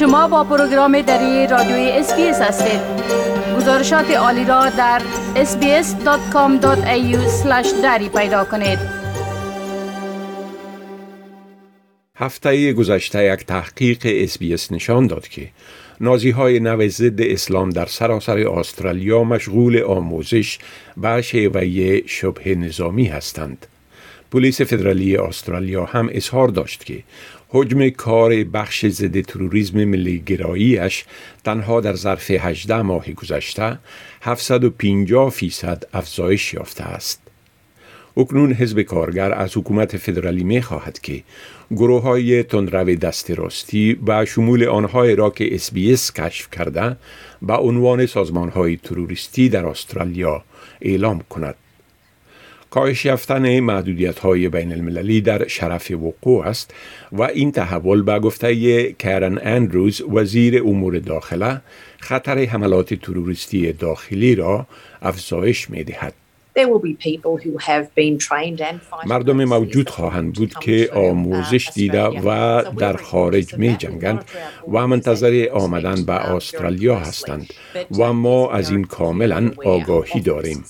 شما با پروگرام دری رادیوی SBS هستید گزارشات عالی را در sbs.com.au دری پیدا کنید هفته گذشته یک تحقیق SBS نشان داد که نازی های نو ضد اسلام در سراسر استرالیا مشغول آموزش و شیوه شبه نظامی هستند. پلیس فدرالی استرالیا هم اظهار داشت که حجم کار بخش ضد تروریسم ملی گراییش تنها در ظرف 18 ماه گذشته 750 فیصد افزایش یافته است. اکنون حزب کارگر از حکومت فدرالی می خواهد که گروه های تندرو دست راستی و شمول آنهایی را که اس کشف کرده به عنوان سازمان های تروریستی در استرالیا اعلام کند. کاهش یافتن محدودیت های بین المللی در شرف وقوع است و این تحول به گفته کرن اندروز وزیر امور داخله خطر حملات تروریستی داخلی را افزایش می دهد. مردم موجود خواهند بود که آموزش دیده و در خارج می جنگند و منتظر آمدن به استرالیا هستند و ما از این کاملا آگاهی داریم.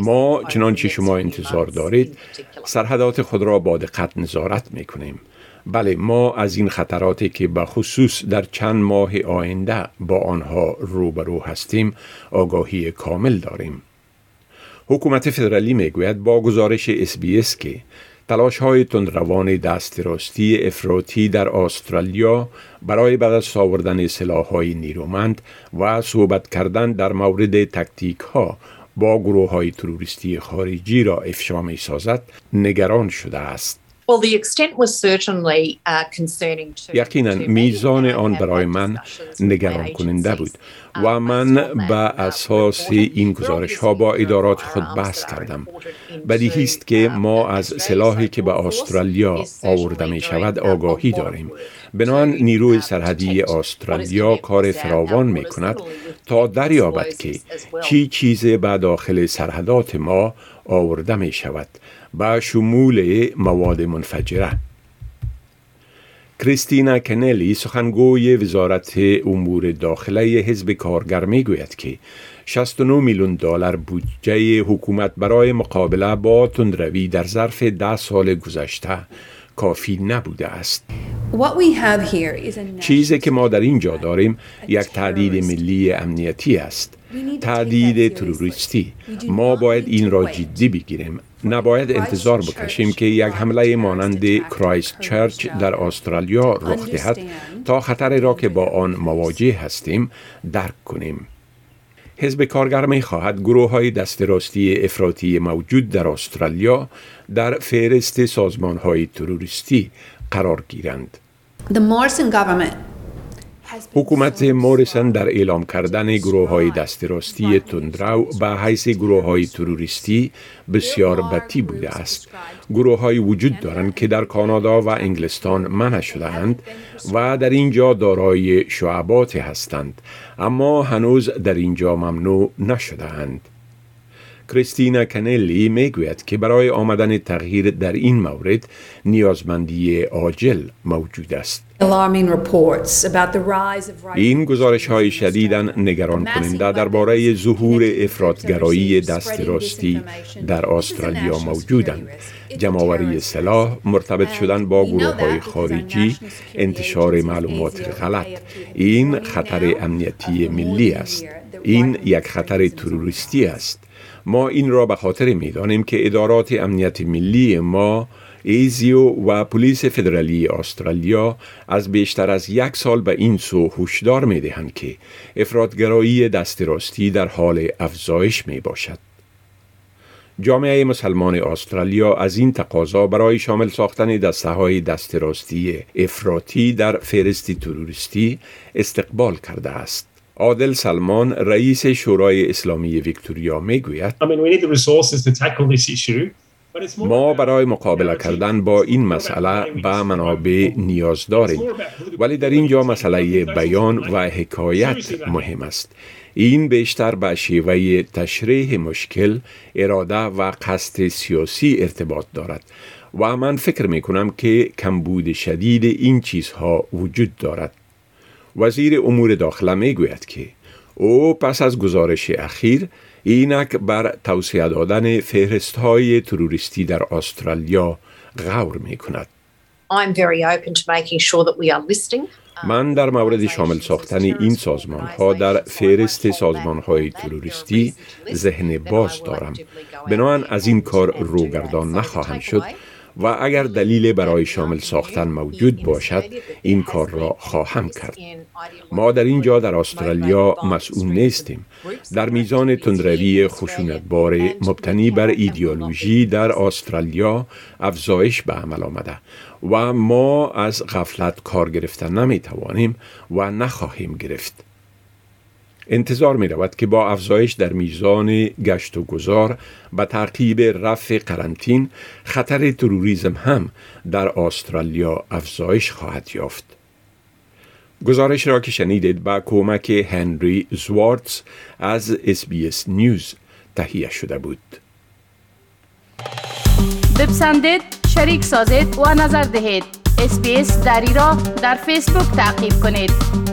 ما چنانچه شما انتظار دارید سرحدات خود را با دقت نظارت می کنیم بله ما از این خطراتی که به خصوص در چند ماه آینده با آنها روبرو هستیم آگاهی کامل داریم. حکومت فدرالی می‌گوید با گزارش اس که تلاش های تندروان دست راستی افراطی در استرالیا برای بعد از آوردن سلاح های نیرومند و صحبت کردن در مورد تکتیک ها با گروه های تروریستی خارجی را افشا می سازد نگران شده است. یقینا میزان آن برای من نگران کننده بود. و من به اساس این گزارش ها با ادارات خود بحث کردم. بدیهی است که ما از سلاحی که به استرالیا آورده می شود آگاهی داریم. بنان نیروی سرحدی استرالیا کار فراوان می کند تا دریابد که چی چیز به داخل سرحدات ما آورده می شود با شمول مواد منفجره. کریستینا کنلی سخنگوی وزارت امور داخله حزب کارگر می گوید که 69 میلیون دلار بودجه حکومت برای مقابله با تندروی در ظرف ده سال گذشته کافی نبوده است. چیزی که ما در اینجا داریم یک تعدید ملی امنیتی است. تعدید تروریستی. ما باید این را جدی بگیریم. نباید انتظار بکشیم که یک حمله مانند کرایست چرچ در استرالیا رخ دهد تا خطر را که با آن مواجه هستیم درک کنیم. حزب کارگر می خواهد گروه های دست راستی افراطی موجود در استرالیا در فهرست سازمان های تروریستی قرار گیرند. حکومت موریسن در اعلام کردن گروه های دست راستی تندرو به حیث گروه های تروریستی بسیار بدی بوده است. گروه های وجود دارند که در کانادا و انگلستان منع شدهاند و در اینجا دارای شعبات هستند اما هنوز در اینجا ممنوع نشدهاند. کریستینا کنلی می‌گوید که برای آمدن تغییر در این مورد نیازمندی عاجل موجود است. این گزارش های شدیدن نگران کننده درباره ظهور افرادگرایی دست راستی در استرالیا موجودند. جمعوری سلاح، مرتبط شدن با گروه های خارجی، انتشار معلومات غلط. این خطر امنیتی ملی است. این یک خطر تروریستی است. ما این را به خاطر می دانیم که ادارات امنیت ملی ما ایزیو و پلیس فدرالی استرالیا از بیشتر از یک سال به این سو هشدار می دهند که افرادگرایی دست راستی در حال افزایش می باشد. جامعه مسلمان استرالیا از این تقاضا برای شامل ساختن دسته های دست راستی افراطی در فهرست تروریستی استقبال کرده است. عادل سلمان رئیس شورای اسلامی ویکتوریا می‌گوید ما برای مقابله کردن با این مسئله به منابع نیاز داریم. ولی در اینجا مسئله بیان و حکایت مهم است. این بیشتر به شیوه تشریح مشکل اراده و قصد سیاسی ارتباط دارد. و من فکر می کنم که کمبود شدید این چیزها وجود دارد. وزیر امور داخله می گوید که او پس از گزارش اخیر اینک بر توسعه دادن فهرست های تروریستی در استرالیا غور می کند. من در مورد شامل ساختن این سازمان ها در فهرست سازمان های تروریستی ذهن باز دارم. بنابراین از این کار روگردان نخواهم شد و اگر دلیل برای شامل ساختن موجود باشد این کار را خواهم کرد. ما در اینجا در استرالیا مسئول نیستیم. در میزان تندروی خشونتبار مبتنی بر ایدئولوژی در استرالیا افزایش به عمل آمده و ما از غفلت کار گرفتن نمی توانیم و نخواهیم گرفت. انتظار می رود که با افزایش در میزان گشت و گذار به تعقیب رفع قرنطین خطر تروریزم هم در استرالیا افزایش خواهد یافت. گزارش را که شنیدید با کمک هنری زوارتز از SBS News تهیه شده بود. بپسندید، شریک سازید و نظر دهید. SBS دری را در فیسبوک تعقیب کنید.